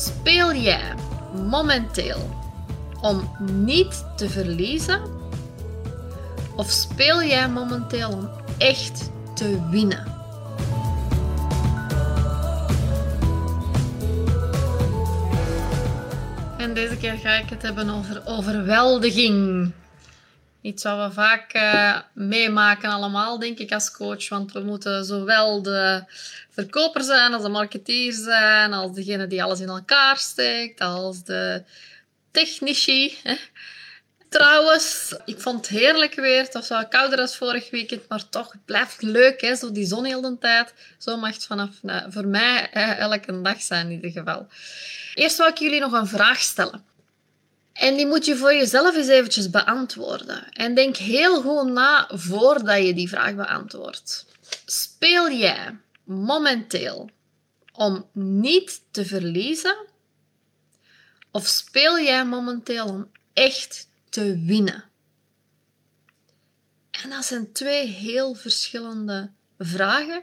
Speel jij momenteel om niet te verliezen? Of speel jij momenteel om echt te winnen? En deze keer ga ik het hebben over overweldiging. Iets wat we vaak uh, meemaken allemaal, denk ik, als coach. Want we moeten zowel de verkoper zijn, als de marketeer zijn, als degene die alles in elkaar steekt, als de technici. Trouwens, ik vond het heerlijk weer. Het was kouder als vorig weekend, maar toch, het blijft leuk. Hè? Zo die zon heel de tijd. Zo mag het vanaf nou, voor mij hè, elke dag zijn in ieder geval. Eerst wil ik jullie nog een vraag stellen. En die moet je voor jezelf eens eventjes beantwoorden. En denk heel goed na voordat je die vraag beantwoordt. Speel jij momenteel om niet te verliezen? Of speel jij momenteel om echt te winnen? En dat zijn twee heel verschillende vragen.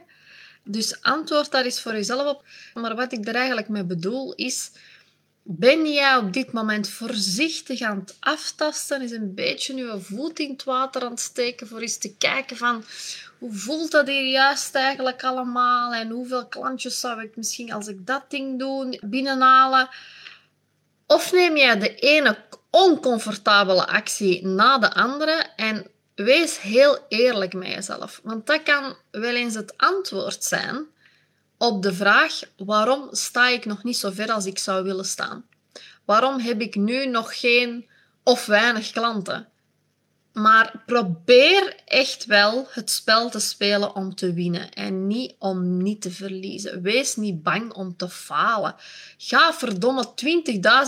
Dus antwoord daar eens voor jezelf op. Maar wat ik er eigenlijk mee bedoel is ben jij op dit moment voorzichtig aan het aftasten? Is een beetje je voet in het water aan het steken voor eens te kijken van hoe voelt dat hier juist eigenlijk allemaal en hoeveel klantjes zou ik misschien als ik dat ding doe binnenhalen? Of neem jij de ene oncomfortabele actie na de andere en wees heel eerlijk met jezelf. Want dat kan wel eens het antwoord zijn op de vraag waarom sta ik nog niet zo ver als ik zou willen staan? Waarom heb ik nu nog geen of weinig klanten? Maar probeer echt wel het spel te spelen om te winnen en niet om niet te verliezen. Wees niet bang om te falen. Ga verdomme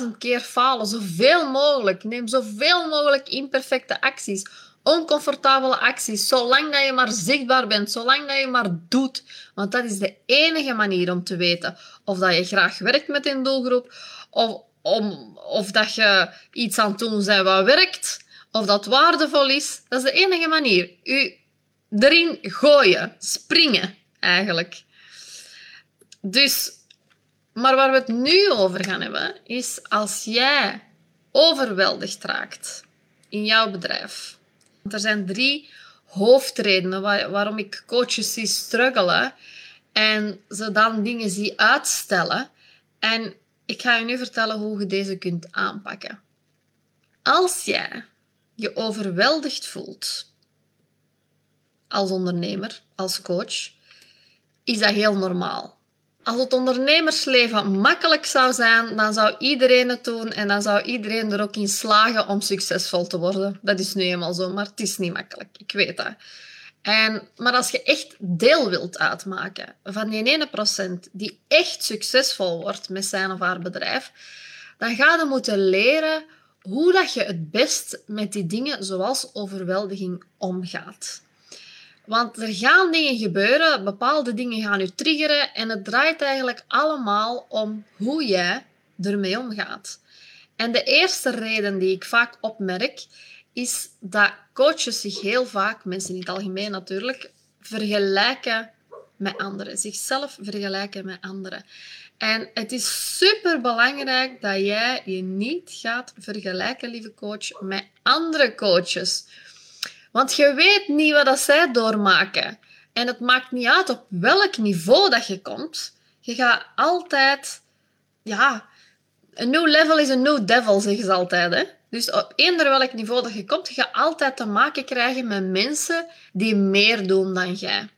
20.000 keer falen, zoveel mogelijk. Neem zoveel mogelijk imperfecte acties oncomfortabele acties, zolang dat je maar zichtbaar bent, zolang dat je maar doet. Want dat is de enige manier om te weten of dat je graag werkt met een doelgroep, of, om, of dat je iets aan het doen bent wat werkt, of dat waardevol is. Dat is de enige manier. U erin gooien, springen eigenlijk. Dus, maar waar we het nu over gaan hebben, is als jij overweldigd raakt in jouw bedrijf er zijn drie hoofdredenen waarom ik coaches zie struggelen en ze dan dingen zie uitstellen. En ik ga je nu vertellen hoe je deze kunt aanpakken. Als jij je overweldigd voelt als ondernemer, als coach, is dat heel normaal. Als het ondernemersleven makkelijk zou zijn, dan zou iedereen het doen en dan zou iedereen er ook in slagen om succesvol te worden. Dat is nu eenmaal zo, maar het is niet makkelijk. Ik weet dat. En, maar als je echt deel wilt uitmaken van die ene procent die echt succesvol wordt met zijn of haar bedrijf, dan ga je moeten leren hoe dat je het best met die dingen zoals overweldiging omgaat. Want er gaan dingen gebeuren, bepaalde dingen gaan je triggeren en het draait eigenlijk allemaal om hoe jij ermee omgaat. En de eerste reden die ik vaak opmerk, is dat coaches zich heel vaak, mensen in het algemeen natuurlijk, vergelijken met anderen. Zichzelf vergelijken met anderen. En het is super belangrijk dat jij je niet gaat vergelijken, lieve coach, met andere coaches. Want je weet niet wat dat zij doormaken. En het maakt niet uit op welk niveau dat je komt. Je gaat altijd... Ja, een new level is een new devil, zeggen ze altijd. Hè? Dus op eender welk niveau dat je komt, je altijd te maken krijgen met mensen die meer doen dan jij.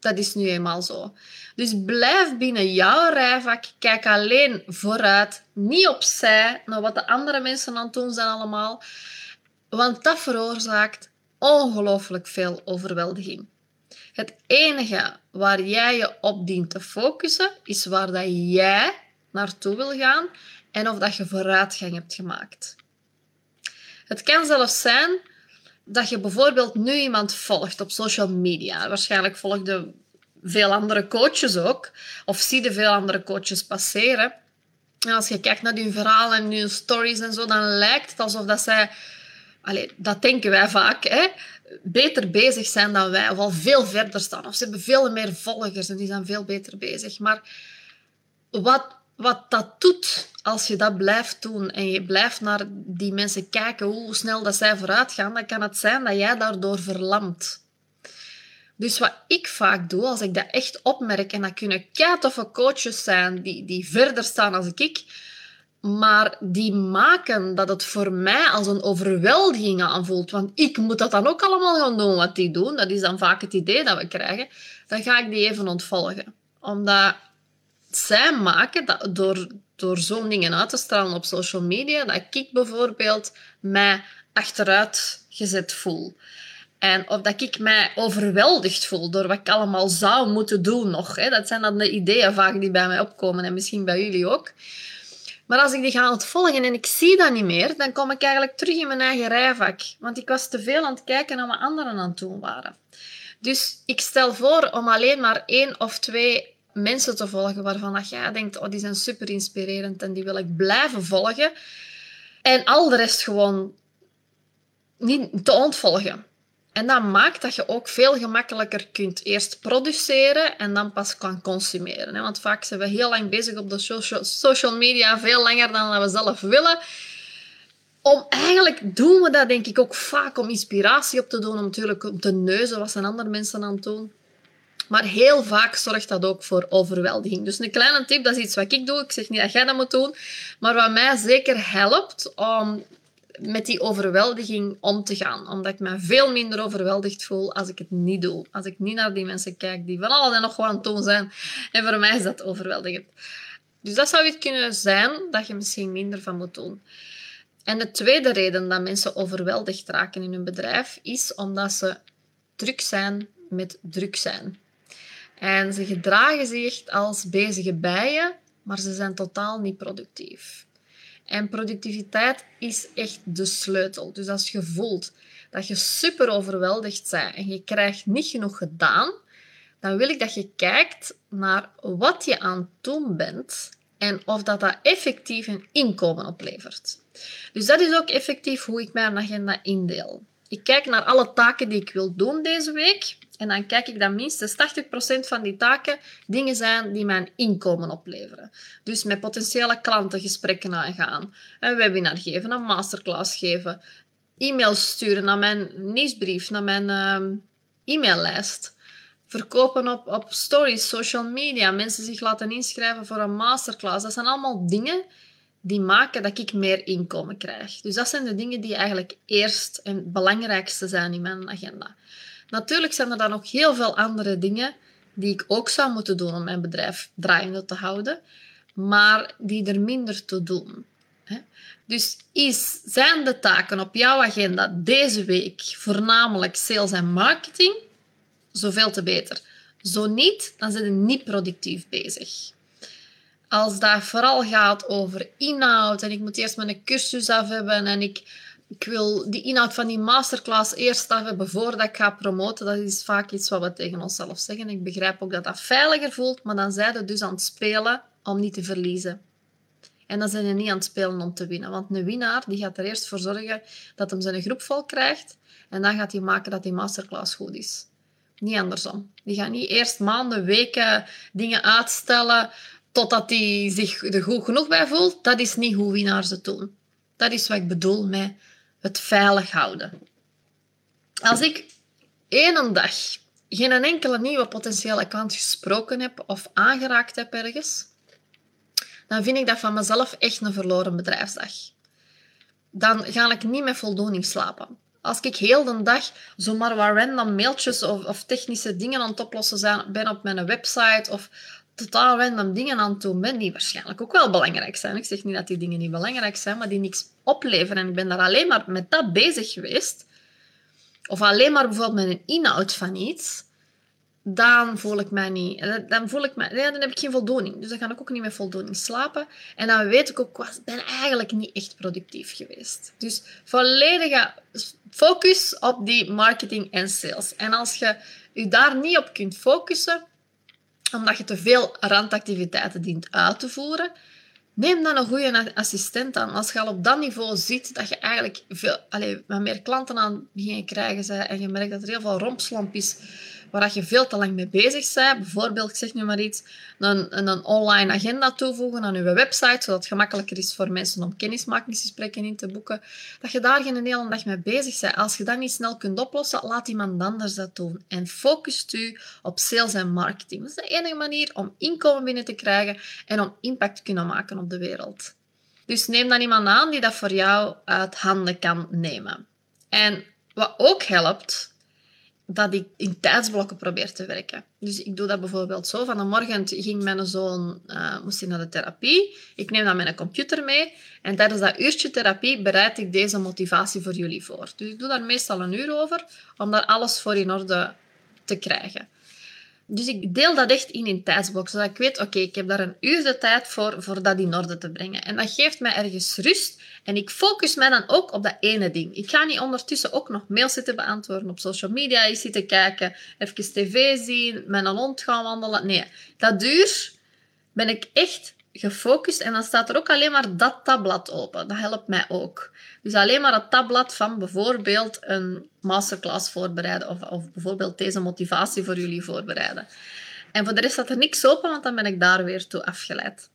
Dat is nu eenmaal zo. Dus blijf binnen jouw rijvak. Kijk alleen vooruit, niet opzij, naar wat de andere mensen aan het doen zijn allemaal. Want dat veroorzaakt ongelooflijk veel overweldiging. Het enige waar jij je op dient te focussen, is waar dat jij naartoe wil gaan en of dat je vooruitgang hebt gemaakt. Het kan zelfs zijn dat je bijvoorbeeld nu iemand volgt op social media. Waarschijnlijk volgde veel andere coaches ook, of zie je veel andere coaches passeren. En als je kijkt naar hun verhalen en hun stories en zo, dan lijkt het alsof dat zij Allee, dat denken wij vaak, hè, beter bezig zijn dan wij, of al veel verder staan. Of ze hebben veel meer volgers en die zijn veel beter bezig. Maar wat wat dat doet als je dat blijft doen en je blijft naar die mensen kijken hoe snel dat zij vooruit gaan, dan kan het zijn dat jij daardoor verlamt. Dus wat ik vaak doe, als ik dat echt opmerk, en dat kunnen keitoffe coaches zijn die, die verder staan als ik, maar die maken dat het voor mij als een overweldiging aanvoelt. Want ik moet dat dan ook allemaal gaan doen wat die doen. Dat is dan vaak het idee dat we krijgen. Dan ga ik die even ontvolgen. Omdat zij maken dat door, door zo'n dingen uit te stralen op social media, dat ik bijvoorbeeld mij achteruit gezet voel. En of dat ik mij overweldigd voel door wat ik allemaal zou moeten doen nog. Hè. Dat zijn dan de ideeën vaak die bij mij opkomen en misschien bij jullie ook. Maar als ik die ga ontvolgen en ik zie dat niet meer, dan kom ik eigenlijk terug in mijn eigen rijvak. Want ik was te veel aan het kijken naar wat anderen aan het doen waren. Dus ik stel voor om alleen maar één of twee mensen te volgen waarvan dat jij denkt, oh, die zijn super inspirerend en die wil ik blijven volgen. En al de rest gewoon niet te ontvolgen. En dat maakt dat je ook veel gemakkelijker kunt eerst produceren en dan pas kan consumeren. Want vaak zijn we heel lang bezig op de social media, veel langer dan we zelf willen. Om, eigenlijk doen we dat denk ik ook vaak om inspiratie op te doen, om natuurlijk om te neuzen wat zijn andere mensen aan het doen. Maar heel vaak zorgt dat ook voor overweldiging. Dus een kleine tip, dat is iets wat ik doe. Ik zeg niet dat jij dat moet doen. Maar wat mij zeker helpt om met die overweldiging om te gaan. Omdat ik me veel minder overweldigd voel als ik het niet doe. Als ik niet naar die mensen kijk die van alles en nog wat aan het doen zijn. En voor mij is dat overweldigend. Dus dat zou iets kunnen zijn dat je misschien minder van moet doen. En de tweede reden dat mensen overweldigd raken in hun bedrijf is omdat ze druk zijn met druk zijn. En ze gedragen zich als bezige bijen, maar ze zijn totaal niet productief. En productiviteit is echt de sleutel. Dus als je voelt dat je super overweldigd bent en je krijgt niet genoeg gedaan, dan wil ik dat je kijkt naar wat je aan het doen bent en of dat, dat effectief een inkomen oplevert. Dus dat is ook effectief hoe ik mijn agenda indeel. Ik kijk naar alle taken die ik wil doen deze week en dan kijk ik dat minstens 80% van die taken dingen zijn die mijn inkomen opleveren. Dus met potentiële klanten gesprekken aangaan, een webinar geven, een masterclass geven, e-mails sturen naar mijn nieuwsbrief, naar mijn uh, e-maillijst. Verkopen op, op stories, social media, mensen zich laten inschrijven voor een masterclass. Dat zijn allemaal dingen die maken dat ik meer inkomen krijg. Dus dat zijn de dingen die eigenlijk eerst en belangrijkste zijn in mijn agenda. Natuurlijk zijn er dan nog heel veel andere dingen die ik ook zou moeten doen om mijn bedrijf draaiende te houden, maar die er minder te doen. Dus is, zijn de taken op jouw agenda deze week voornamelijk sales en marketing? Zoveel te beter. Zo niet, dan zijn je niet productief bezig. Als dat vooral gaat over inhoud en ik moet eerst mijn cursus af hebben en ik ik wil die inhoud van die masterclass eerst af hebben voordat ik ga promoten. Dat is vaak iets wat we tegen onszelf zeggen. Ik begrijp ook dat dat veiliger voelt, maar dan zijn we dus aan het spelen om niet te verliezen. En dan zijn we niet aan het spelen om te winnen. Want een winnaar die gaat er eerst voor zorgen dat hij zijn groep vol krijgt. En dan gaat hij maken dat die masterclass goed is. Niet andersom. Die gaat niet eerst maanden, weken dingen uitstellen totdat hij zich er goed genoeg bij voelt. Dat is niet hoe winnaars het doen. Dat is wat ik bedoel met het veilig houden. Als ik één dag geen enkele nieuwe potentiële klant gesproken heb of aangeraakt heb ergens, dan vind ik dat van mezelf echt een verloren bedrijfsdag. Dan ga ik niet met voldoening slapen. Als ik heel de dag zomaar wat random mailtjes of, of technische dingen aan het oplossen ben op mijn website of totaal random dingen aan het doen die waarschijnlijk ook wel belangrijk zijn. Ik zeg niet dat die dingen niet belangrijk zijn, maar die niks opleveren. En ik ben daar alleen maar met dat bezig geweest, of alleen maar bijvoorbeeld met een inhoud van iets, dan voel ik mij niet. Eh, dan, voel ik mij, ja, dan heb ik geen voldoening. Dus dan ga ik ook niet met voldoening slapen. En dan weet ik ook, ik ben eigenlijk niet echt productief geweest. Dus volledige focus op die marketing en sales. En als je je daar niet op kunt focussen, omdat je te veel randactiviteiten dient uit te voeren, neem dan een goede assistent aan. Als je al op dat niveau ziet dat je eigenlijk veel, allez, meer klanten aan begint krijgen en je merkt dat er heel veel rompslomp is waar je veel te lang mee bezig bent. Bijvoorbeeld, ik zeg nu maar iets, een, een online agenda toevoegen aan je website, zodat het gemakkelijker is voor mensen om kennismakingsgesprekken in te boeken. Dat je daar geen hele dag mee bezig bent. Als je dat niet snel kunt oplossen, laat iemand anders dat doen. En focust u op sales en marketing. Dat is de enige manier om inkomen binnen te krijgen en om impact te kunnen maken op de wereld. Dus neem dan iemand aan die dat voor jou uit handen kan nemen. En wat ook helpt, dat ik in tijdsblokken probeer te werken. Dus ik doe dat bijvoorbeeld zo. Van de morgen ging mijn zoon uh, moest hij naar de therapie. Ik neem dan mijn computer mee. En tijdens dat uurtje therapie bereid ik deze motivatie voor jullie voor. Dus ik doe daar meestal een uur over, om daar alles voor in orde te krijgen. Dus ik deel dat echt in in tijdsblok, zodat ik weet, oké, ik heb daar een uur de tijd voor, voor dat in orde te brengen. En dat geeft mij ergens rust. En ik focus mij dan ook op dat ene ding. Ik ga niet ondertussen ook nog mails zitten beantwoorden, op social media eens zitten kijken, even tv zien, met een hond gaan wandelen. Nee, dat duur ben ik echt gefocust en dan staat er ook alleen maar dat tabblad open. Dat helpt mij ook. Dus alleen maar het tabblad van bijvoorbeeld een masterclass voorbereiden of, of bijvoorbeeld deze motivatie voor jullie voorbereiden. En voor de rest staat er niks open, want dan ben ik daar weer toe afgeleid.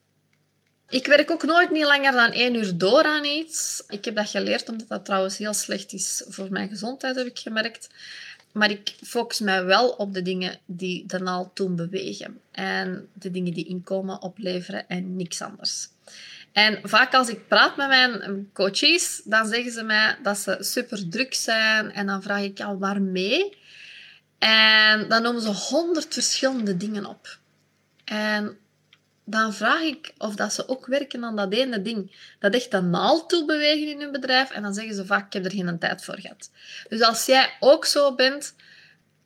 Ik werk ook nooit niet langer dan één uur door aan iets. Ik heb dat geleerd, omdat dat trouwens heel slecht is voor mijn gezondheid, heb ik gemerkt. Maar ik focus mij wel op de dingen die de naald doen bewegen. En de dingen die inkomen opleveren en niks anders. En vaak als ik praat met mijn coaches, dan zeggen ze mij dat ze super druk zijn. En dan vraag ik al waarmee. En dan noemen ze honderd verschillende dingen op. En dan vraag ik of dat ze ook werken aan dat ene ding. Dat echt de naald toe bewegen in hun bedrijf. En dan zeggen ze vaak, ik heb er geen tijd voor gehad. Dus als jij ook zo bent,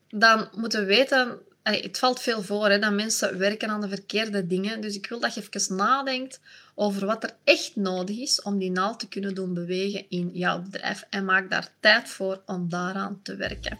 dan moeten we weten... Het valt veel voor hè, dat mensen werken aan de verkeerde dingen. Dus ik wil dat je even nadenkt over wat er echt nodig is om die naald te kunnen doen bewegen in jouw bedrijf. En maak daar tijd voor om daaraan te werken.